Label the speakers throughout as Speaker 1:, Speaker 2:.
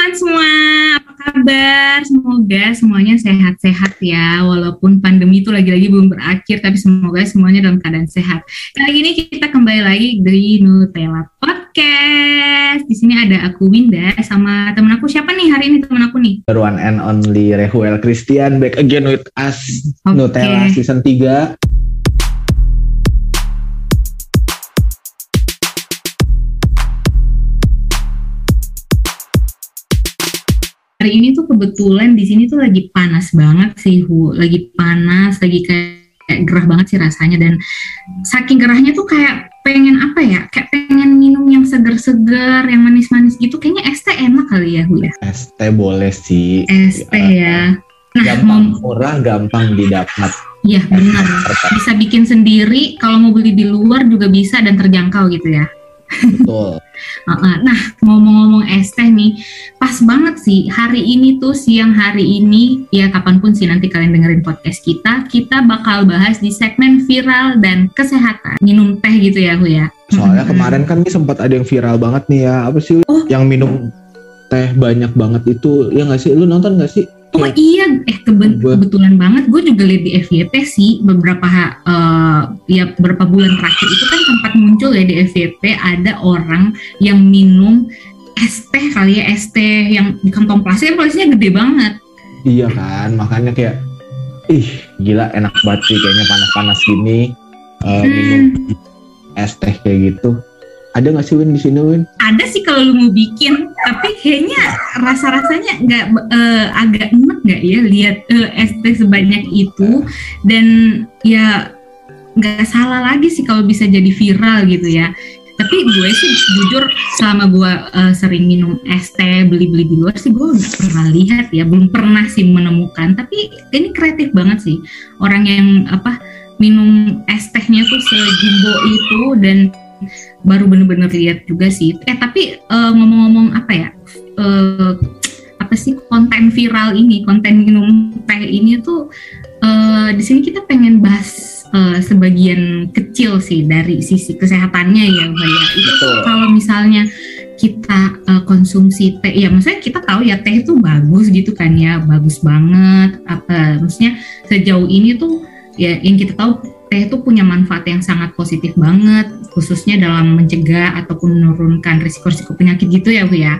Speaker 1: teman-teman semua, apa kabar? Semoga semuanya sehat-sehat ya, walaupun pandemi itu lagi-lagi belum berakhir, tapi semoga semuanya dalam keadaan sehat. Kali ini kita kembali lagi di Nutella Podcast. Di sini ada aku Winda sama temen aku siapa nih hari ini temen aku nih?
Speaker 2: The one and only Rehuel Christian back again with us
Speaker 1: Oke.
Speaker 2: Nutella season 3
Speaker 1: Hari ini tuh kebetulan di sini tuh lagi panas banget sih, Hu. Lagi panas, lagi kayak kayak gerah banget sih rasanya dan saking gerahnya tuh kayak pengen apa ya? Kayak pengen minum yang seger-seger, yang manis-manis gitu. Kayaknya es teh enak kali ya, Hu ya.
Speaker 2: Es teh boleh sih
Speaker 1: Es teh ya. Nah,
Speaker 2: Gampang murah gampang didapat
Speaker 1: Iya benar. Bisa bikin sendiri. Kalau mau beli di luar juga bisa dan terjangkau gitu ya.
Speaker 2: Betul.
Speaker 1: Nah ngomong-ngomong es teh nih, pas banget sih hari ini tuh siang hari ini ya kapan pun sih nanti kalian dengerin podcast kita, kita bakal bahas di segmen viral dan kesehatan minum teh gitu ya Hu ya.
Speaker 2: Soalnya kemarin kan nih sempat ada yang viral banget nih ya Apa sih
Speaker 1: Oh.
Speaker 2: yang minum teh banyak banget itu Ya nggak sih? Lu nonton nggak sih?
Speaker 1: Oh iya, eh kebe-
Speaker 2: Gua-
Speaker 1: kebetulan banget gue juga lihat di FYP sih beberapa eh, ya beberapa bulan terakhir itu kan sempat muncul ya di FYP ada orang yang minum es teh kali ya es teh yang di kantong plastik, plastiknya gede banget.
Speaker 2: Iya kan Makanya kayak Ih gila enak banget sih Kayaknya panas-panas gini eh, Minum
Speaker 1: Hmm,
Speaker 2: es teh kayak gitu Ada nggak sih Win di sini Win?
Speaker 1: ada sih kalau lu mau bikin, tapi kayaknya rasa-rasanya nggak eh, agak enak nggak ya lihat eh, es teh sebanyak itu dan ya nggak salah lagi sih kalau bisa jadi viral gitu ya. Tapi gue sih jujur selama gue eh, sering minum es teh beli-beli di luar sih gue nggak pernah lihat ya, belum pernah sih menemukan. Tapi ini kreatif banget sih orang yang apa minum es tehnya tuh sejumbo itu dan baru bener-bener lihat juga sih. Eh tapi eh, ngomong-ngomong apa ya? eh, apa sih konten viral ini, konten minum teh ini tuh eh, di sini kita pengen bahas eh, sebagian kecil sih dari sisi kesehatannya ya, Mbak ya. Itu kalau misalnya kita eh, konsumsi teh, ya maksudnya kita tahu ya teh itu bagus gitu kan ya, bagus banget. Apa maksudnya sejauh ini tuh ya yang kita tahu teh itu punya manfaat yang sangat positif banget, khususnya dalam mencegah ataupun menurunkan risiko-risiko penyakit gitu ya, Bu ya.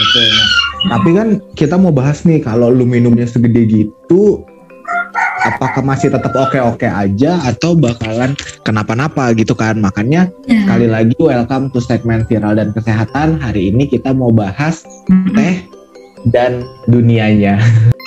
Speaker 2: Betul. Nah, tapi kan kita mau bahas nih kalau lu minumnya segede gitu apakah masih tetap oke-oke aja atau bakalan kenapa-napa gitu kan. Makanya
Speaker 1: Ya.
Speaker 2: sekali lagi welcome to segmen viral dan kesehatan. Hari ini kita mau bahas teh dan dunianya.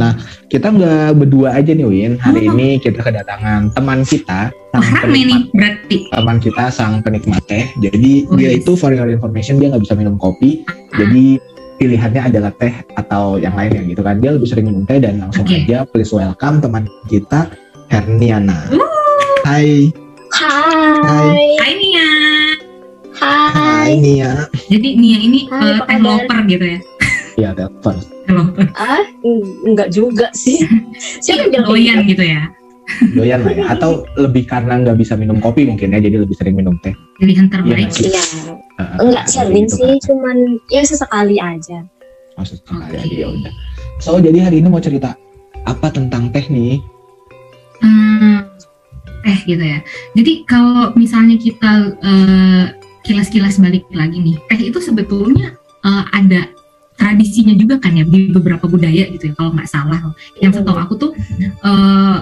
Speaker 2: Nah, kita nggak berdua aja nih Win. Hari
Speaker 1: Oh.
Speaker 2: ini kita kedatangan teman kita, sang penikmat
Speaker 1: berarti.
Speaker 2: teman kita sang penikmat teh. Jadi
Speaker 1: Oh,
Speaker 2: dia
Speaker 1: yes.
Speaker 2: itu for your information dia nggak bisa minum kopi. Jadi pilihannya adalah teh atau yang lainnya gitu kan. Dia lebih sering minum teh dan langsung
Speaker 1: Oke.
Speaker 2: aja please welcome teman kita Herniana.
Speaker 1: Uh.
Speaker 2: Hai,
Speaker 3: Hai.
Speaker 1: Hai Nia.
Speaker 3: Hai.
Speaker 2: hai Nia.
Speaker 1: Jadi Nia ini
Speaker 3: Hai,
Speaker 1: eh,
Speaker 3: apa
Speaker 1: teh loper gitu ya.
Speaker 2: Iya.
Speaker 1: Teh loper.
Speaker 3: Ah, en- enggak juga sih. Siapa yang
Speaker 1: Doyan
Speaker 3: gitu?
Speaker 1: gitu ya.
Speaker 2: Doyan lah ya. Atau lebih karena nggak bisa minum kopi mungkin ya, jadi lebih sering minum teh.
Speaker 1: Pilihan terbaik.
Speaker 2: Iya,
Speaker 3: Iya,
Speaker 2: Heeh,
Speaker 3: enggak
Speaker 2: kayak
Speaker 3: sering
Speaker 2: gitu
Speaker 3: sih,
Speaker 2: kan.
Speaker 3: cuman ya sesekali aja.
Speaker 2: Maksud sekali
Speaker 1: Oke.
Speaker 2: aja ya udah. So jadi hari ini mau cerita apa tentang teh nih?
Speaker 1: Hmm, teh gitu ya. Jadi kalau misalnya kita eh, kilas-kilas balik lagi nih, teh itu sebetulnya eh, ada tradisinya juga kan ya di beberapa budaya gitu ya kalau nggak salah. Yang setahu aku tuh eh,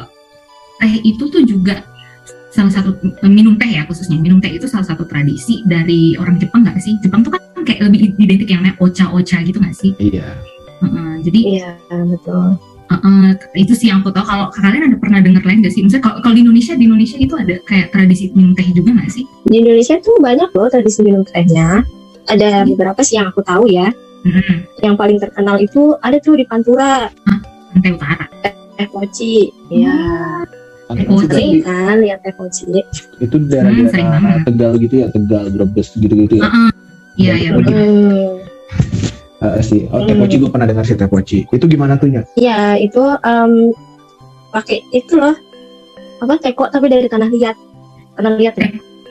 Speaker 1: teh itu tuh juga salah satu minum teh ya khususnya minum teh itu salah satu tradisi dari orang Jepang nggak sih? Jepang tuh kan kayak lebih identik yang namanya ocha-ocha gitu nggak sih?
Speaker 2: Iya.
Speaker 1: Heeh, jadi
Speaker 3: Iya, betul.
Speaker 1: Heeh, itu sih yang aku tahu. Kalau kalian ada pernah dengar lain gak sih? Misalnya kalau, kalau di Indonesia, di Indonesia itu ada kayak tradisi minum teh juga gak sih?
Speaker 3: Di Indonesia tuh banyak loh tradisi minum tehnya. Ada beberapa sih yang aku tahu ya.
Speaker 1: Mm-mm.
Speaker 3: Yang paling terkenal itu ada tuh di Pantura,
Speaker 1: Teh utara.
Speaker 3: teh poci. Iya.
Speaker 1: Teh
Speaker 2: Itu
Speaker 1: poci.
Speaker 3: Sering kan lihat teh poci.
Speaker 2: itu
Speaker 1: Hmm, sering
Speaker 2: daerah-daerah
Speaker 1: banget.
Speaker 2: Tegal gitu ya, Tegal, Brebes gitu-gitu ya.
Speaker 1: Heeh. Iya, iya.
Speaker 3: Hmm.
Speaker 2: Eh, sih. Oh, teh
Speaker 3: Hmm.
Speaker 2: poci gue pernah dengar sih teh poci. Itu gimana tuh Nya?
Speaker 3: Iya, itu em, pakai itu loh. Apa teko tapi dari tanah liat. Tanah liat ya?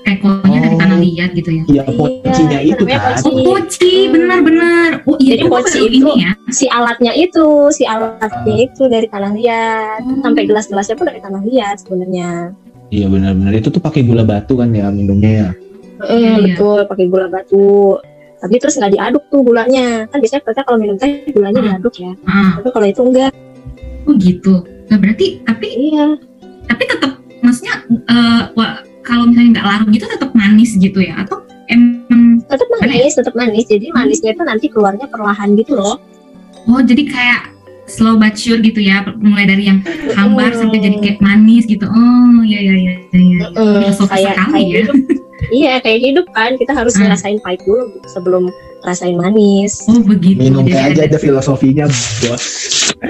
Speaker 1: Tekonya dari tanah liat gitu ya.
Speaker 2: Iya, pocinya
Speaker 3: Iya,
Speaker 2: itu kan.
Speaker 3: poci.
Speaker 1: Oh, poci, benar-benar. Oh iya,
Speaker 3: Jadi poci itu-
Speaker 1: ini ya.
Speaker 3: Si alatnya itu, si alatnya itu dari tanah liat.
Speaker 1: Oh.
Speaker 3: Sampai gelas-gelasnya pun dari tanah liat sebenarnya.
Speaker 2: Iya benar-benar itu tuh pakai gula batu kan ya minumnya ya.
Speaker 3: Mm,
Speaker 1: Iya, iya.
Speaker 3: betul, pakai gula batu. Tapi terus nggak diaduk tuh gulanya. Kan biasanya kita kalau minum teh gulanya
Speaker 1: Hmm.
Speaker 3: diaduk ya.
Speaker 1: Ah,
Speaker 3: Tapi kalau itu enggak.
Speaker 1: oh gitu. Nah, berarti tapi
Speaker 3: Iya.
Speaker 1: tapi tetap maksudnya eh, wah, misalnya nggak larut gitu tetap manis gitu ya atau emang
Speaker 3: Tetap manis, tetap manis. Jadi manisnya itu nanti keluarnya perlahan gitu loh.
Speaker 1: oh jadi kayak slow but sure gitu ya mulai dari yang hambar
Speaker 3: Mm.
Speaker 1: sampai jadi kayak manis gitu oh iya iya iya iya
Speaker 3: Mm, kayak
Speaker 1: sekali
Speaker 3: kayak
Speaker 1: ya
Speaker 3: hidup. iya, kayak hidup kan. Kita harus
Speaker 1: Hmm.
Speaker 3: ngerasain pahit dulu sebelum rasain manis.
Speaker 1: oh begitu
Speaker 2: Minum teh aja
Speaker 1: ada-
Speaker 2: ada filosofinya, bos.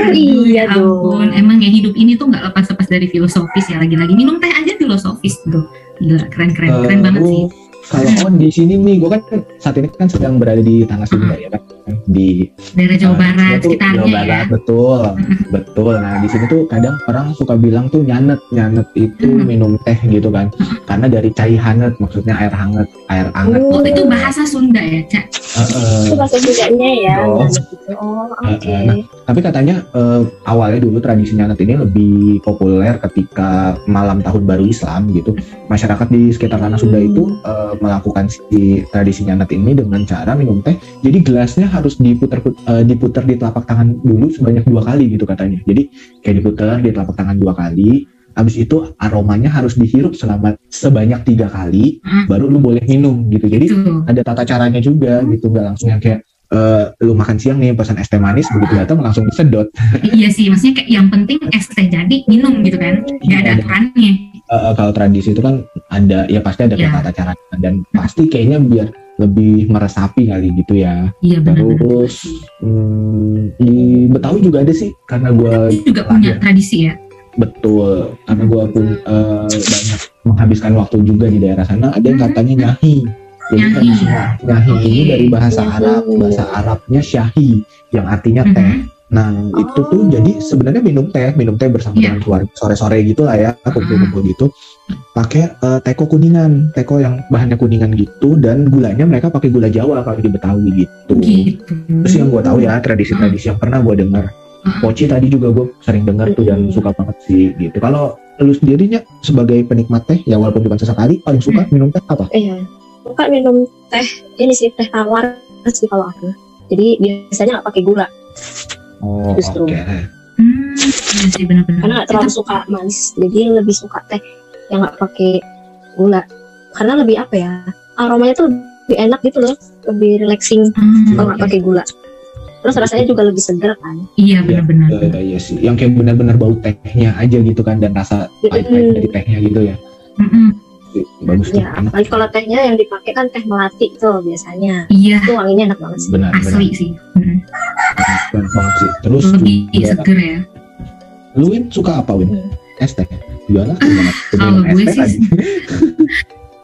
Speaker 3: Iya
Speaker 1: ya
Speaker 3: dong.
Speaker 1: Emang ya hidup ini tuh nggak lepas-lepas dari filosofis ya lagi-lagi minum teh aja filosofis tuh. Gila keren keren keren
Speaker 2: Eh,
Speaker 1: banget
Speaker 2: lu
Speaker 1: sih.
Speaker 2: Kalau on di sini nih, gue kan saat ini kan sedang berada di Tanah Sunda ya kan, di
Speaker 1: Daerah Jawa
Speaker 2: eh,
Speaker 1: Barat
Speaker 2: tuh
Speaker 1: sekitarnya
Speaker 2: Jawa
Speaker 1: ya.
Speaker 2: Barat betul, betul. Nah di sini tuh kadang orang suka bilang tuh nyanet, nyanet itu
Speaker 1: Hmm.
Speaker 2: minum teh gitu kan, karena dari cai hangat, maksudnya air hangat, air hangat.
Speaker 3: Oh,
Speaker 1: Oh itu bahasa Sunda ya Cak?
Speaker 3: Itu bahasa Sundanya ya.
Speaker 2: Oh.
Speaker 3: nyanet gitu. Oh, oke.
Speaker 2: Eh, Tapi katanya eh, awalnya dulu tradisi nyanet ini lebih populer ketika malam tahun baru Islam gitu. Masyarakat di sekitar Tanah Sunda
Speaker 3: Hmm.
Speaker 2: itu eh, melakukan si tradisi nyanet ini dengan cara minum teh. Jadi gelasnya harus diputar eh, diputar di telapak tangan dulu sebanyak dua kali gitu katanya. Jadi kayak diputar di telapak tangan dua kali. Habis itu aromanya harus dihirup selama sebanyak tiga kali,
Speaker 1: Hmm.
Speaker 2: baru lu boleh minum gitu. Jadi
Speaker 1: Itu.
Speaker 2: ada tata caranya juga gitu nggak langsung yang kayak eh, lu makan siang nih pesan es teh manis begitu datang langsung disedot
Speaker 1: iya sih, maksudnya kayak yang penting es teh jadi minum gitu kan. Gak ada
Speaker 2: Iya.
Speaker 1: aturannya.
Speaker 2: Eh, eh, kalau tradisi itu kan ada ya pasti ada kayak
Speaker 1: Iya.
Speaker 2: tata caranya dan pasti kayaknya biar lebih meresapi kali gitu ya
Speaker 1: Iya benar-benar.
Speaker 2: terus hmm, di Betawi juga ada sih karena gue
Speaker 1: juga punya
Speaker 2: lahir.
Speaker 1: tradisi ya.
Speaker 2: Betul karena gue pun eh, banyak menghabiskan waktu juga di daerah sana ada yang katanya nyahi jadi nah- nyahi ini dari bahasa. Arab bahasa Arabnya syahi yang artinya teh
Speaker 1: Mhm.
Speaker 2: Nah itu tuh
Speaker 3: Oh.
Speaker 2: jadi sebenarnya minum teh, minum teh bersama
Speaker 1: Iya.
Speaker 2: dengan keluarga sore-sore gitu lah ya, kumpul-kumpul gitu. Pakai eh, teko kuningan, teko yang bahannya kuningan gitu dan gulanya mereka pakai gula Jawa kalau di Betawi gitu.
Speaker 1: Gitu.
Speaker 2: Terus yang gue tahu ya tradisi-tradisi yang pernah gue dengar. Poci tadi juga gue sering dengar tuh dan suka banget sih gitu. Kalau lu sendirinya sebagai penikmat teh ya walaupun cuma sesekali paling suka
Speaker 1: Hmm.
Speaker 2: minum teh apa?
Speaker 3: Iya. Suka minum teh ini sih teh tawar sih kalau aku. Jadi biasanya nggak pakai gula
Speaker 2: Oh oke.
Speaker 3: Justru.
Speaker 1: Hmm, iya sih benar-benar.
Speaker 3: karena nggak terlalu suka manis. Jadi lebih suka teh yang nggak pakai gula. Karena lebih apa ya? Aromanya tuh lebih enak gitu loh, lebih relaxing
Speaker 1: Hmm,
Speaker 3: kalau nggak pakai gula. Terus rasanya juga lebih segar kan.
Speaker 1: Iya benar-benar.
Speaker 2: Eh, iya sih, yang kayak benar-benar bau tehnya aja gitu kan dan rasa pahit-pahit dari tehnya gitu ya.
Speaker 1: Mm-mm.
Speaker 2: Bagus tuh.
Speaker 3: Ya, apalagi kalau tehnya yang dipakai kan teh melati tuh biasanya.
Speaker 1: Iya
Speaker 3: Itu wanginya enak banget sih.
Speaker 2: benar benar
Speaker 1: asli sih. Mm.
Speaker 2: Benar banget sih terus
Speaker 1: Lebih
Speaker 2: juga,
Speaker 1: seger ya.
Speaker 2: lu Win suka apa Win
Speaker 3: Hmm.
Speaker 2: es teh gimana
Speaker 1: Kalau gue
Speaker 2: es teh
Speaker 1: sih,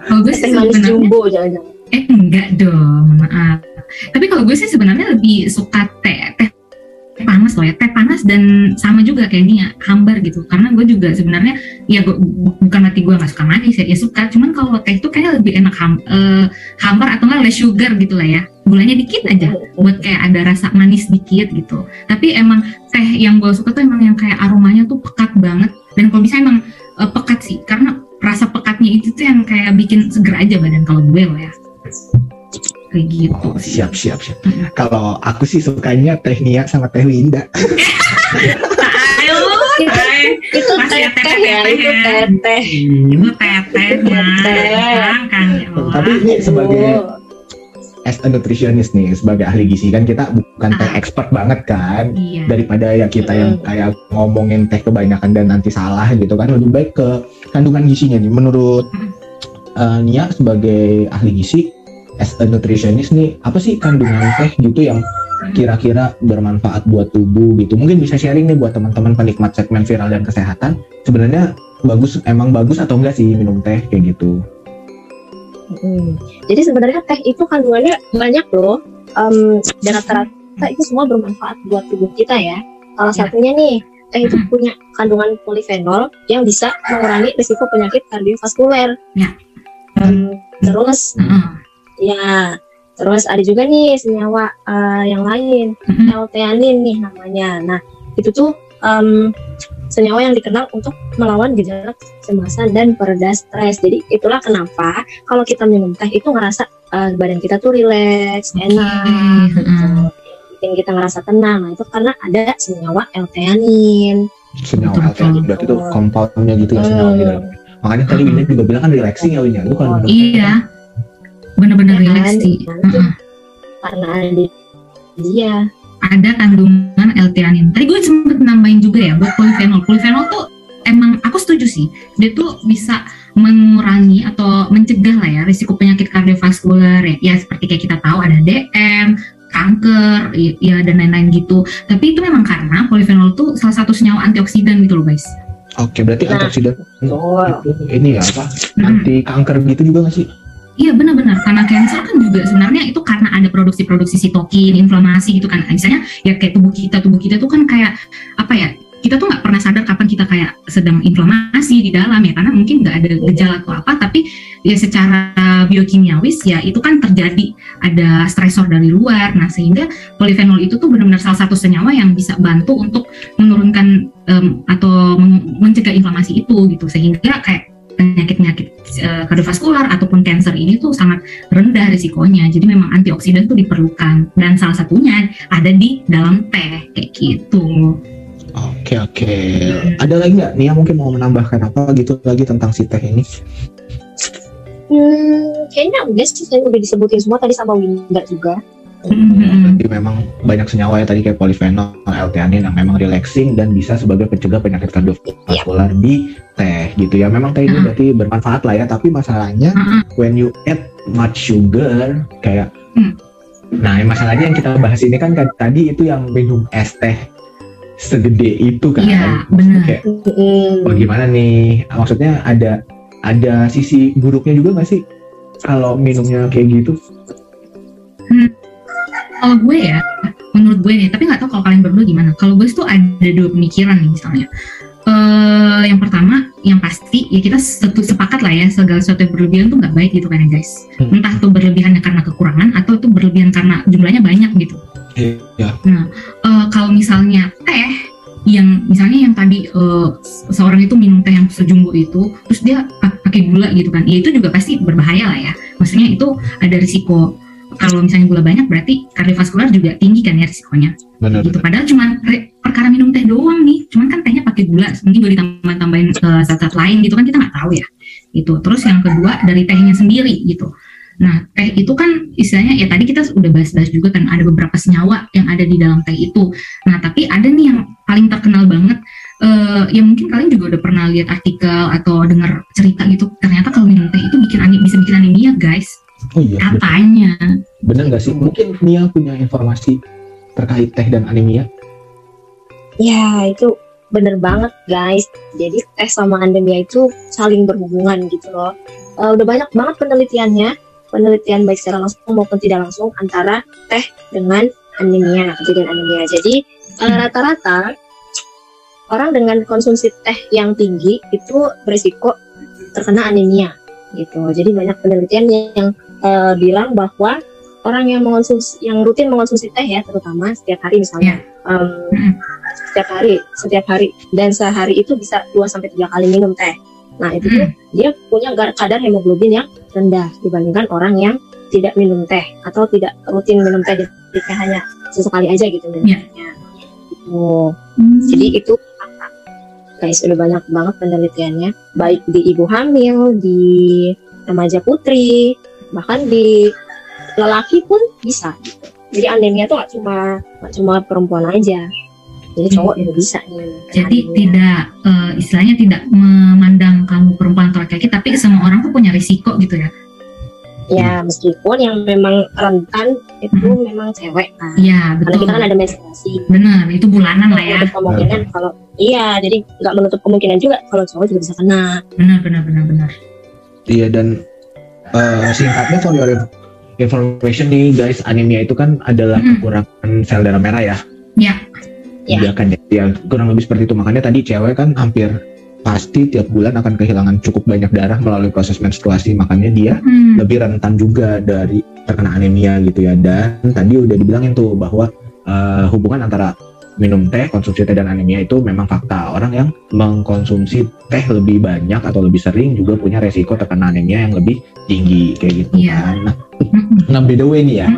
Speaker 1: kalau gue sih
Speaker 3: Teh manis
Speaker 1: sebenarnya
Speaker 3: jumbo jangan-jangan.
Speaker 1: Eh enggak dong, maaf. Tapi kalau gue sih sebenarnya lebih suka teh teh teh panas loh ya, teh panas dan sama juga kayak Nia, hambar gitu. Karena gue juga sebenarnya ya bu- bukan berarti gue nggak suka manis ya, ya suka. Cuman kalau teh itu kayak lebih enak ham, eh, hambar atau enggak less sugar gitu lah ya. Gulanya dikit aja, buat kayak ada rasa manis dikit gitu. Tapi emang teh yang gue suka tuh emang yang kayak aromanya tuh pekat banget. Dan kalau bisa emang eh, pekat sih, karena rasa pekatnya itu tuh yang kayak bikin seger aja badan kalau gue loh ya. Kayak gitu.
Speaker 2: Oh, siap siap siap
Speaker 1: Mm-mm.
Speaker 2: kalau aku sih sukanya teh Nia sama teh Winda.
Speaker 3: Itu
Speaker 1: ya,
Speaker 3: teh ya,
Speaker 1: teh-teh
Speaker 3: itu
Speaker 1: ya.
Speaker 3: teh teh.
Speaker 1: Itu.
Speaker 3: Teteh.
Speaker 1: Kan ya Allah.
Speaker 2: tapi ini sebagai as a nutritionist nih sebagai ahli gizi kan kita bukan teh
Speaker 1: Ah.
Speaker 2: expert banget kan
Speaker 1: Iya.
Speaker 2: daripada ya kita yang
Speaker 3: Hmm.
Speaker 2: kayak ngomongin teh kebanyakan dan nanti salah gitu kan lebih baik ke kandungan gizinya nih menurut
Speaker 1: Hmm.
Speaker 2: eh, Nia sebagai ahli gizi as a nutritionist nih apa sih kandungan teh gitu yang kira-kira bermanfaat buat tubuh gitu mungkin bisa sharing nih buat teman-teman penikmat segmen viral dan kesehatan sebenarnya bagus emang bagus atau enggak sih minum teh kayak gitu
Speaker 3: Mm. Jadi sebenarnya teh itu kandungannya banyak loh. Em, dan rata-rata itu semua bermanfaat buat tubuh kita ya. Salah
Speaker 1: Ya.
Speaker 3: satunya nih, teh itu
Speaker 1: Hmm.
Speaker 3: punya kandungan polifenol yang bisa mengurangi risiko penyakit kardiovaskuler.
Speaker 1: Ya.
Speaker 3: Um, terus
Speaker 1: Heeh.
Speaker 3: Ya terus ada juga nih senyawa uh, yang lain
Speaker 1: Mhm.
Speaker 3: L-theanin nih namanya. Nah itu tuh um, senyawa yang dikenal untuk melawan gejala kecemasan dan pereda stres. Jadi itulah kenapa kalau kita minum teh itu ngerasa uh, badan kita tuh rileks,
Speaker 1: Oke,
Speaker 3: enak, gitu.
Speaker 1: heeh.
Speaker 3: bikin kita ngerasa tenang. Nah itu karena ada senyawa L-theanin.
Speaker 2: senyawa
Speaker 1: betul.
Speaker 2: berarti itu compoundnya gitu ya senyawa di dalam makanya tadi Winda juga bilang kan relaxing ya Winda lu kalau minum
Speaker 1: Iya. Bener-bener
Speaker 3: Ya
Speaker 1: relax sih. Heeh.
Speaker 3: karena ada dia.
Speaker 1: ada kandungan L-theanin. Tadi gue sempet nambahin juga ya buat polifenol. Polifenol tuh emang aku setuju sih. Dia tuh bisa mengurangi atau mencegah lah ya risiko penyakit kardiovaskular ya. Ya seperti kayak kita tahu ada DM, kanker, i- ya dan lain-lain gitu. Tapi itu memang karena polifenol tuh salah satu senyawa antioksidan gitu loh guys.
Speaker 2: oke berarti
Speaker 3: Nah,
Speaker 2: antioksidan
Speaker 3: Betul.
Speaker 2: itu ini ya apa
Speaker 1: Mm-mm.
Speaker 2: anti kanker gitu juga nggak sih
Speaker 1: Iya benar-benar karena cancer kan juga sebenarnya itu karena ada produksi-produksi sitokin, inflamasi gitu kan. Misalnya ya kayak tubuh kita, tubuh kita tuh kan kayak apa ya? Kita tuh nggak pernah sadar kapan kita kayak sedang inflamasi di dalam ya karena mungkin nggak ada gejala atau apa tapi ya secara biokimiawis ya itu kan terjadi ada stresor dari luar. Nah sehingga polifenol itu tuh benar-benar salah satu senyawa yang bisa bantu untuk menurunkan em, atau men- mencegah inflamasi itu gitu sehingga kayak penyakit-penyakit eh, kardiovaskular ataupun cancer ini tuh sangat rendah risikonya. Jadi memang antioksidan tuh diperlukan dan salah satunya ada di dalam teh kayak gitu.
Speaker 2: oke oke ada lagi nggak Nia mungkin mau menambahkan apa gitu lagi tentang si teh ini
Speaker 3: Hmm, kayaknya udah sih saya udah disebutin semua tadi sama Winda juga.
Speaker 1: Mhm.
Speaker 2: Jadi memang banyak senyawa ya tadi kayak polifenol, L-theanin yang memang relaxing dan bisa sebagai pencegah penyakit kardiovaskular di teh gitu ya. Memang teh ini
Speaker 1: Ah.
Speaker 2: berarti bermanfaat lah ya, tapi masalahnya
Speaker 1: Ah, ah.
Speaker 2: when you add much sugar kayak
Speaker 1: Hmm.
Speaker 2: Nah, yang masalahnya yang kita bahas ini kan kan tadi itu yang minum es teh segede itu kan.
Speaker 1: Iya, benar.
Speaker 2: Kayak
Speaker 3: Hmm.
Speaker 2: bagaimana nih? Maksudnya ada ada sisi buruknya juga nggak sih kalau minumnya kayak gitu?
Speaker 1: Kalau gue ya, menurut gue nih, tapi nggak tahu kalau kalian berdua gimana. Kalau gue tuh ada dua pemikiran nih misalnya. Eh, yang pertama, yang pasti ya kita setu- sepakat lah ya segala sesuatu yang berlebihan tuh nggak baik gitu kan ya guys.
Speaker 2: Hmm.
Speaker 1: Entah itu berlebihannya karena kekurangan atau itu berlebihan karena jumlahnya banyak gitu.
Speaker 2: Iya.
Speaker 1: Eh, kalau misalnya teh yang misalnya yang tadi eh, seorang itu minum teh yang sejumbo itu terus dia pa- pakai gula gitu kan ya itu juga pasti berbahaya lah ya maksudnya itu ada risiko kalau misalnya gula banyak berarti kardiovaskular juga tinggi kan ya risikonya.
Speaker 2: Benar.
Speaker 1: gitu. padahal cuman re- perkara minum teh doang nih. Cuman kan tehnya pakai gula. Mungkin juga ditambah tambahin zat-zat lain gitu kan kita nggak tahu ya. Itu terus yang kedua dari tehnya sendiri gitu. Nah teh itu kan istilahnya ya tadi kita udah bahas-bahas juga kan ada beberapa senyawa yang ada di dalam teh itu. Nah tapi ada nih yang paling terkenal banget. Eh ya mungkin kalian juga udah pernah lihat artikel atau dengar cerita gitu. Ternyata kalau minum teh itu bikin anemia bisa bikin anemia guys
Speaker 2: Oh iya. benar.
Speaker 1: katanya
Speaker 2: Bener nggak sih? Mungkin Nia punya informasi terkait teh dan anemia.
Speaker 3: Ya itu bener banget guys. Jadi teh sama anemia itu saling berhubungan gitu loh. Eh, udah banyak banget penelitiannya, penelitian baik secara langsung maupun tidak langsung antara teh dengan anemia, kejadian anemia. Jadi
Speaker 1: Hmm.
Speaker 3: rata-rata orang dengan konsumsi teh yang tinggi itu berisiko terkena anemia gitu. Jadi banyak penelitian yang eh, bilang bahwa orang yang mengonsumsi yang rutin mengonsumsi teh ya terutama setiap hari misalnya em,
Speaker 1: Mm-mm.
Speaker 3: setiap hari setiap hari dan sehari itu bisa 2 sampai tiga kali minum teh. Nah, itu tuh
Speaker 1: Mm.
Speaker 3: dia punya kadar hemoglobin yang rendah dibandingkan orang yang tidak minum teh atau tidak rutin minum teh jadi hanya sesekali aja gitu minumnya. Gitu.
Speaker 1: Hmm.
Speaker 3: Jadi itu. Guys, udah banyak banget penelitiannya baik di ibu hamil, di remaja putri, bahkan di lelaki pun bisa. Gitu. Jadi anemia tuh gak cuma gak cuma perempuan aja. Jadi cowok juga bisa nih.
Speaker 1: Jadi
Speaker 3: anemia.
Speaker 1: tidak eh, istilahnya tidak memandang kamu perempuan atau laki-laki, tapi semua orang tuh punya risiko gitu ya.
Speaker 3: Ya meskipun yang memang rentan itu
Speaker 1: Mhm.
Speaker 3: memang cewek kan.
Speaker 1: Iya
Speaker 3: Karena
Speaker 1: betul.
Speaker 3: kita kan ada menstruasi.
Speaker 1: Benar, itu bulanan lah ya.
Speaker 3: Ada kemungkinan kalau iya, jadi nggak menutup kemungkinan juga kalau cowok juga bisa kena.
Speaker 1: Benar, benar, benar, benar.
Speaker 2: Iya dan eh, singkatnya for your information nih guys, anemia itu kan adalah
Speaker 1: Mm.
Speaker 2: kekurangan sel darah merah ya.
Speaker 1: Ya.
Speaker 3: Ya.
Speaker 2: Iya kan ya kurang lebih seperti itu. Makanya tadi cewek kan hampir pasti tiap bulan akan kehilangan cukup banyak darah melalui proses menstruasi. Makanya dia
Speaker 1: Hmm.
Speaker 2: lebih rentan juga dari terkena anemia gitu ya. Dan tadi udah dibilangin tuh bahwa eh, hubungan antara minum teh konsumsi teh dan anemia itu memang fakta. Orang yang mengkonsumsi teh lebih banyak atau lebih sering juga punya resiko terkena anemia yang lebih tinggi kayak gitu
Speaker 1: Iya.
Speaker 2: kan. Nah, by the way nih ya.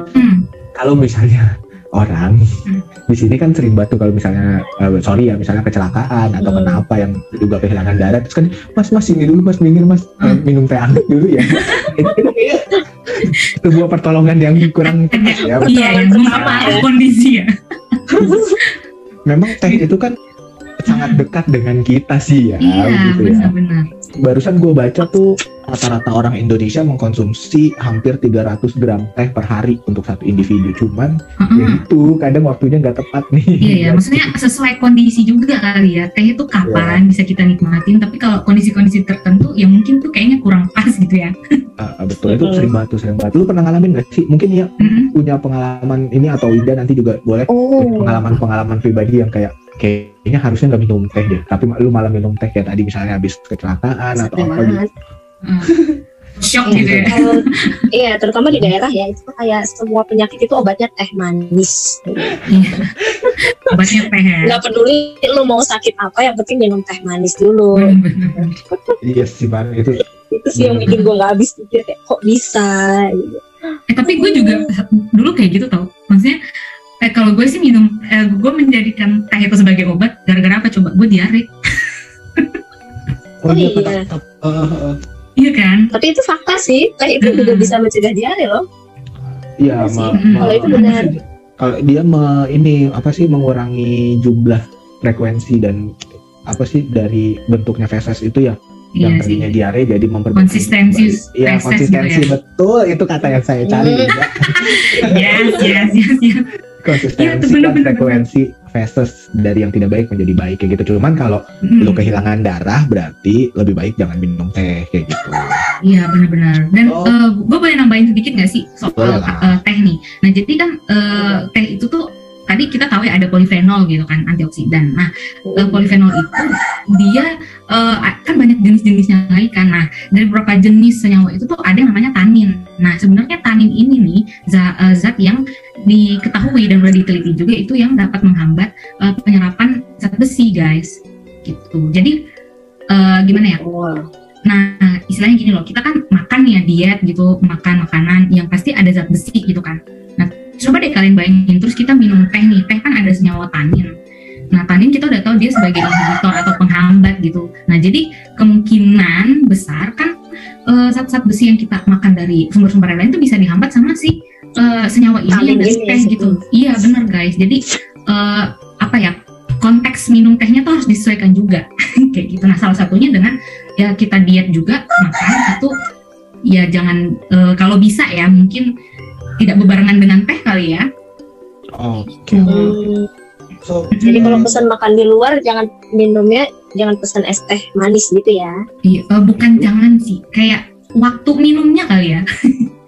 Speaker 2: Kalau misalnya orang
Speaker 1: Hmm.
Speaker 2: di sini kan sering tuh kalau misalnya eh, sorry ya misalnya kecelakaan atau
Speaker 3: Hmm.
Speaker 2: kenapa yang juga kehilangan darah terus kan mas mas ini dulu mas minggir mas Eh,
Speaker 1: Hmm.
Speaker 2: minum teh hangat dulu ya itu kayak sebuah pertolongan yang kurang tepat ya
Speaker 1: Iya, yang
Speaker 3: Pertama ya.
Speaker 1: kondisi ya.
Speaker 2: memang teh itu kan sangat dekat dengan kita sih ya
Speaker 1: Iya,
Speaker 2: gitu ya
Speaker 1: benar-benar.
Speaker 2: barusan gue baca tuh rata-rata orang Indonesia mengkonsumsi hampir 300 gram teh per hari untuk satu individu. Cuman ya
Speaker 1: Heeh.
Speaker 2: itu kadang waktunya nggak tepat nih.
Speaker 1: Iya ya, maksudnya sesuai kondisi juga kali ya. Teh itu kapan bisa kita nikmatin, tapi kalau kondisi-kondisi tertentu ya mungkin tuh kayaknya kurang pas gitu ya.
Speaker 2: Ah, betul. Itu sering banget tuh sering banget. Lu pernah ngalamin gak sih? Mungkin ya
Speaker 1: Mm-mm.
Speaker 2: punya pengalaman ini atau Ida nanti juga boleh.
Speaker 3: Oh,
Speaker 2: pengalaman-pengalaman pribadi yang kayak kayaknya harusnya nggak minum teh deh. Tapi lu malah minum teh kayak tadi misalnya habis kecelakaan atau apa gitu
Speaker 1: Heeh. Shock gitu ya.
Speaker 3: Kalau- iya, terutama di daerah ya itu kayak semua penyakit itu obatnya teh manis.
Speaker 1: Iya. Obatnya teh ya.
Speaker 3: Nggak peduli lu mau sakit apa, yang penting minum teh manis dulu.
Speaker 1: Bener-bener.
Speaker 2: iya sih Bang itu
Speaker 3: Itu sih yang bikin gue nggak habis pikir kayak kok bisa. Gitu.
Speaker 1: Eh tapi gue juga dulu kayak gitu tau. Maksudnya eh, kalau gue sih minum, eh, gue menjadikan teh itu sebagai obat gara-gara apa coba? Gue diare.
Speaker 3: Oh
Speaker 2: dia
Speaker 3: iya.
Speaker 2: tetap, eh, eh,
Speaker 1: Iya kan?
Speaker 3: Tapi itu fakta sih, teh itu juga
Speaker 1: Hmm.
Speaker 3: bisa mencegah diare loh.
Speaker 2: iya
Speaker 3: Iya
Speaker 2: ma-
Speaker 3: Kalau itu benar.
Speaker 2: kalau dia me- ini apa sih mengurangi jumlah frekuensi dan apa sih dari bentuknya feses itu ya yang
Speaker 1: Iya sih.
Speaker 2: tadinya diare jadi memperbaiki
Speaker 1: Konsistensi
Speaker 2: Iya
Speaker 1: feses
Speaker 2: konsistensi
Speaker 1: gitu ya.
Speaker 2: betul itu kata yang saya cari
Speaker 3: Hmm.
Speaker 2: ya.
Speaker 1: Yes, yes, yes, yes.
Speaker 2: Konsistensi dan
Speaker 1: bener-bener.
Speaker 2: frekuensi feses dari yang tidak baik menjadi baik kayak gitu cuman kalau
Speaker 1: Mm.
Speaker 2: lu kehilangan darah berarti lebih baik jangan minum teh kayak gitu
Speaker 1: Iya benar-benar. Dan
Speaker 2: Oh.
Speaker 1: gue boleh nambahin sedikit nggak sih soal eh, teh nih. Nah jadi kan eh, teh itu tuh tadi kita tahu ya ada polifenol gitu kan antioksidan. Nah eh, polifenol itu dia eh, kan banyak jenis-jenisnya lagi kan. Nah dari beberapa jenis senyawa itu tuh ada yang namanya tanin. Nah sebenarnya tanin ini nih za- eh, zat yang diketahui dan sudah diteliti juga itu yang dapat menghambat eh, penyerapan zat besi guys. Gitu. Jadi eh, gimana ya? Nah, istilahnya gini loh, kita kan makan ya diet gitu, makan makanan yang pasti ada zat besi gitu kan. Coba deh kalian bayangin, terus kita minum teh nih, teh kan ada senyawa tanin. Nah, tanin kita udah tahu dia sebagai inhibitor atau penghambat gitu. Nah, jadi kemungkinan besar kan eh, zat-zat besi yang kita makan dari sumber-sumber lain itu bisa dihambat sama si eh, senyawa ini yang dari teh gitu. Iya, bener guys. Jadi eh, apa ya? Konteks minum tehnya tuh harus disesuaikan juga kayak gitu. Nah, salah satunya dengan ya kita diet juga makan itu ya jangan eh, kalau bisa ya mungkin tidak bebarengan dengan teh kali ya.
Speaker 2: oke
Speaker 3: Hmm.
Speaker 2: so
Speaker 3: Jadi kalau pesan makan di luar jangan minumnya jangan pesan es teh manis gitu ya.
Speaker 1: Iya, eh, bukan jangan sih, kayak waktu minumnya kali ya.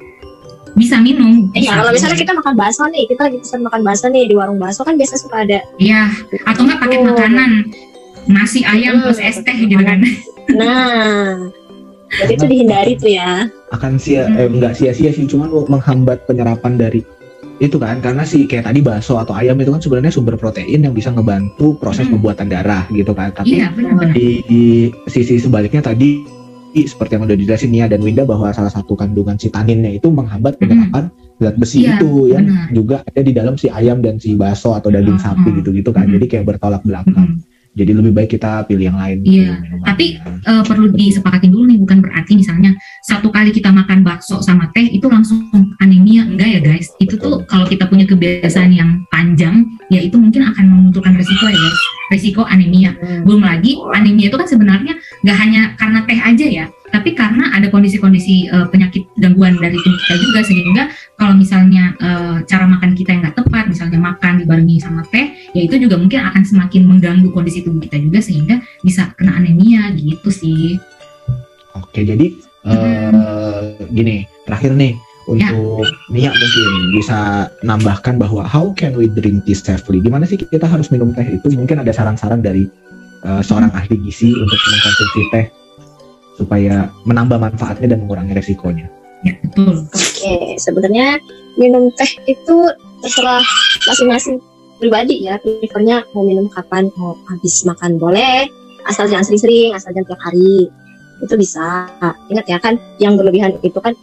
Speaker 1: bisa minum.
Speaker 3: Eh,
Speaker 1: bisa.
Speaker 3: ya, kalau misalnya kita makan bakso nih, kita lagi pesan makan bakso nih di warung bakso kan biasa suka ada.
Speaker 1: Iya, atau enggak pakai
Speaker 3: Oh.
Speaker 1: makanan nasi ayam
Speaker 3: Hmm,
Speaker 1: plus es teh gitu kan.
Speaker 3: Nah, jadi itu dihindari tuh ya.
Speaker 2: Akan sia
Speaker 1: Hmm.
Speaker 2: eh, enggak sia-sia sih cuman menghambat penyerapan dari itu kan karena sih kayak tadi bakso atau ayam itu kan sebenarnya sumber protein yang bisa ngebantu proses
Speaker 1: Hmm.
Speaker 2: pembuatan darah gitu kan tapi
Speaker 1: Iya, benar-benar.
Speaker 2: di, di sisi sebaliknya tadi seperti yang udah dijelasin Nia dan Winda bahwa salah satu kandungan si taninnya itu menghambat penyerapan zat besi
Speaker 1: Iya,
Speaker 2: itu yang
Speaker 1: benar.
Speaker 2: juga ada di dalam si ayam dan si bakso atau daging
Speaker 1: Hmm,
Speaker 2: sapi
Speaker 1: hmm.
Speaker 2: gitu-gitu kan
Speaker 1: Hmm.
Speaker 2: jadi kayak bertolak belakang
Speaker 1: Mm-mm.
Speaker 2: Jadi lebih baik kita pilih yang lain
Speaker 1: Iya, tapi Eh, perlu disepakati dulu nih bukan berarti misalnya satu kali kita makan bakso sama teh itu langsung anemia. Enggak ya guys. Itu tuh kalau kita punya kebiasaan yang panjang ya itu mungkin akan memunculkan resiko ya guys. Resiko anemia. Belum lagi anemia itu kan sebenarnya nggak hanya karena teh aja ya tapi karena ada kondisi-kondisi eh, penyakit gangguan dari tubuh kita juga sehingga kalau misalnya eh, cara makan kita yang nggak tepat misalnya makan dibarengi sama teh ya itu juga mungkin akan semakin mengganggu kondisi tubuh kita juga sehingga bisa kena anemia gitu sih
Speaker 2: Oke, jadi eh, gini, terakhir nih
Speaker 1: Ya.
Speaker 2: untuk Nia mungkin bisa nambahkan bahwa how can we drink this safely? Gimana sih kita harus minum teh itu? Mungkin ada saran-saran dari uh, seorang ahli gizi untuk mengkonsumsi teh supaya menambah manfaatnya dan mengurangi resikonya.
Speaker 1: Ya, betul.
Speaker 3: Oke, sebenarnya minum teh itu terserah masing-masing pribadi ya. Prefernya mau minum kapan, mau habis makan boleh, asal jangan sering-sering, asal jangan tiap hari. Itu bisa. Ingat ya kan, yang berlebihan itu kan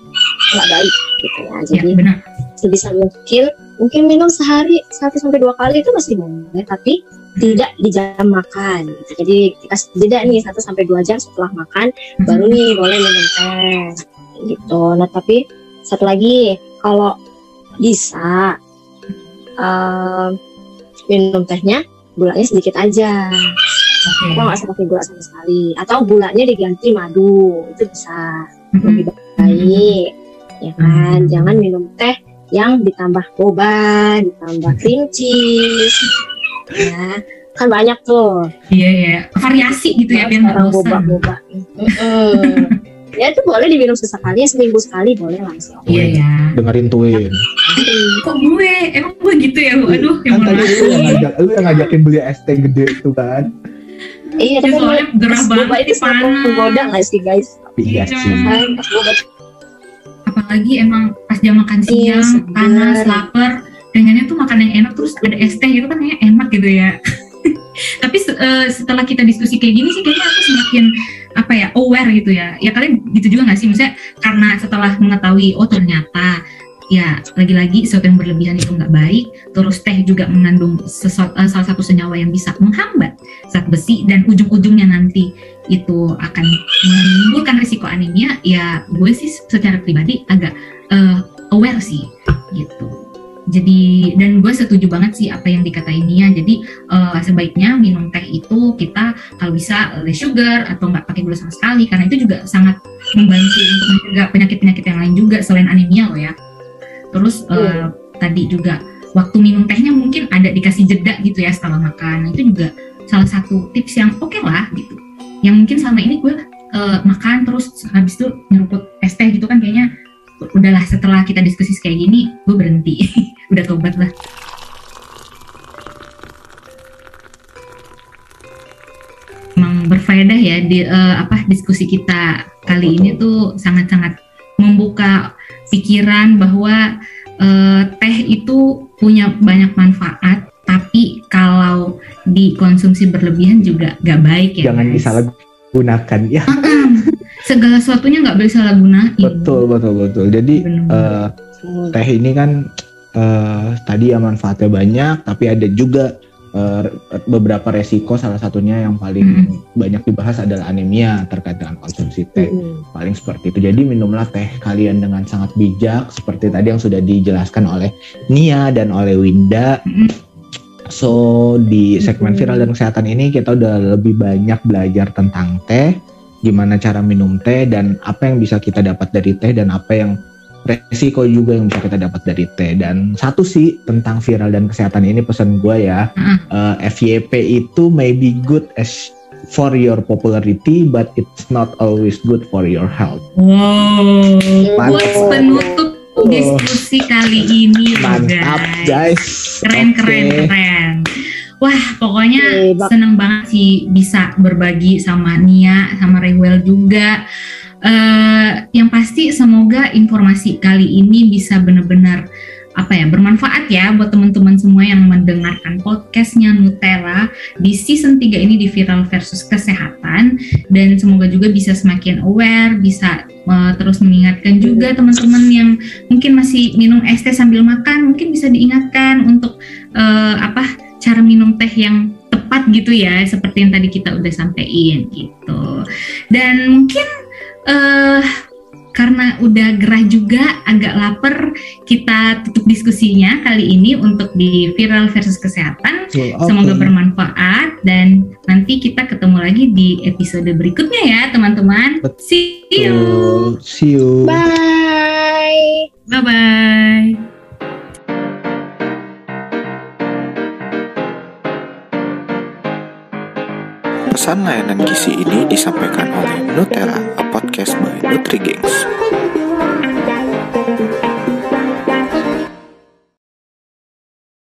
Speaker 3: nggak baik gitu ya. Jadi
Speaker 1: ya, benar.
Speaker 3: sebisa mungkin mungkin minum sehari satu sampai dua kali itu masih boleh, tapi tidak di jam makan. Jadi kita jeda nih satu sampai dua jam setelah makan, baru nih boleh minum teh gitu. Nah tapi satu lagi kalau bisa uh, minum tehnya gulanya sedikit aja.
Speaker 1: Oke.
Speaker 3: Atau nggak usah pakai gula sama sekali. Atau gulanya diganti madu itu bisa lebih baik. Ya kan, jangan minum teh yang ditambah boba, ditambah cream cheese. Ya, kan banyak tuh.
Speaker 1: Iya ya, variasi gitu ya biar nggak
Speaker 3: boba-boba. Mm-mm. ya itu boleh diminum sesekali, seminggu sekali boleh langsung.
Speaker 1: Iya ya.
Speaker 2: Dengerin Twin.
Speaker 1: Kok gue? Emang gue gitu ya? Aduh, yang
Speaker 2: Kan tadi lu yang ngajak, lu yang ngajakin beli es teh gede itu kan.
Speaker 3: Iya,
Speaker 1: Ya,
Speaker 3: tapi
Speaker 1: soalnya gerah banget
Speaker 3: boba itu
Speaker 1: panas.
Speaker 3: menggoda nggak sih guys?
Speaker 2: Tapi iya
Speaker 1: Iya.
Speaker 2: sih.
Speaker 3: Boba
Speaker 1: Apalagi emang pas jam makan
Speaker 3: Iya,
Speaker 1: siang, panas, lapar, pengennya tuh makan yang enak terus ada es teh gitu kan kayaknya enak gitu ya. Tapi eh, setelah kita diskusi kayak gini sih kayaknya aku semakin apa ya aware gitu ya. Ya kalian gitu juga nggak sih? Misalnya karena setelah mengetahui oh ternyata ya lagi-lagi sesuatu yang berlebihan itu nggak baik. Terus teh juga mengandung sesuatu, eh, salah satu senyawa yang bisa menghambat zat besi dan ujung-ujungnya nanti itu akan menimbulkan risiko anemia. Ya gue sih secara pribadi agak eh, aware sih gitu. Jadi dan gue setuju banget sih apa yang dikatain Nia. Jadi eh, sebaiknya minum teh itu kita kalau bisa less sugar atau nggak pakai gula sama sekali karena itu juga sangat membantu untuk mencegah penyakit-penyakit yang lain juga selain anemia loh ya. Terus eh, tadi juga waktu minum tehnya mungkin ada dikasih jeda gitu ya setelah makan. Itu juga salah satu tips yang oke lah gitu. Yang mungkin selama ini gue eh, makan terus habis itu nyeruput es teh gitu kan kayaknya udahlah setelah kita diskusi kayak gini gue berhenti udah tobat lah emang berfaedah ya di eh, apa diskusi kita kali ini tuh sangat-sangat membuka pikiran bahwa eh, teh itu punya banyak manfaat tapi kalau dikonsumsi berlebihan juga gak baik ya
Speaker 2: Jangan
Speaker 1: guys.
Speaker 2: disalahgunakan. Ya,
Speaker 1: segala sesuatunya nggak boleh salah gunain
Speaker 2: betul betul betul. Jadi
Speaker 1: Bener.
Speaker 2: eh, teh ini kan eh, tadi ya manfaatnya banyak, tapi ada juga eh, beberapa resiko. Salah satunya yang paling banyak dibahas adalah anemia terkait dengan konsumsi teh.
Speaker 3: Mm-mm.
Speaker 2: Paling seperti itu. Jadi minumlah teh kalian dengan sangat bijak, seperti tadi yang sudah dijelaskan oleh Nia dan oleh Winda.
Speaker 1: Mm-mm.
Speaker 2: So di segmen viral dan kesehatan ini kita udah lebih banyak belajar tentang teh, gimana cara minum teh dan apa yang bisa kita dapat dari teh dan apa yang resiko juga yang bisa kita dapat dari teh. Dan satu sih tentang viral dan kesehatan ini pesan gue ya,
Speaker 1: Mm-mm.
Speaker 2: eh, FYP itu may be good as for your popularity, but it's not always good for your health.
Speaker 1: Wow, quotes penutup diskusi kali ini
Speaker 2: Mantap guys.
Speaker 1: Keren,
Speaker 2: Oke.
Speaker 1: keren, keren. Wah, pokoknya
Speaker 3: Oke, Bak.
Speaker 1: seneng banget sih bisa berbagi sama Nia, sama Rewel juga. Eh, yang pasti semoga informasi kali ini bisa benar-benar apa ya bermanfaat ya buat teman-teman semua yang mendengarkan podcastnya Nutella di season 3 ini di viral versus kesehatan dan semoga juga bisa semakin aware bisa eh, terus mengingatkan juga teman-teman yang mungkin masih minum es teh sambil makan mungkin bisa diingatkan untuk eh, apa cara minum teh yang tepat gitu ya seperti yang tadi kita udah sampein gitu dan mungkin eh karena udah gerah juga agak lapar kita tutup diskusinya kali ini untuk di viral versus kesehatan
Speaker 2: Oke.
Speaker 1: semoga bermanfaat dan nanti kita ketemu lagi di episode berikutnya ya teman-teman see you.
Speaker 2: See you.
Speaker 3: Bye.
Speaker 1: bye bye
Speaker 4: Pesan layanan gizi ini disampaikan oleh Nutella, a podcast by NutriGangs.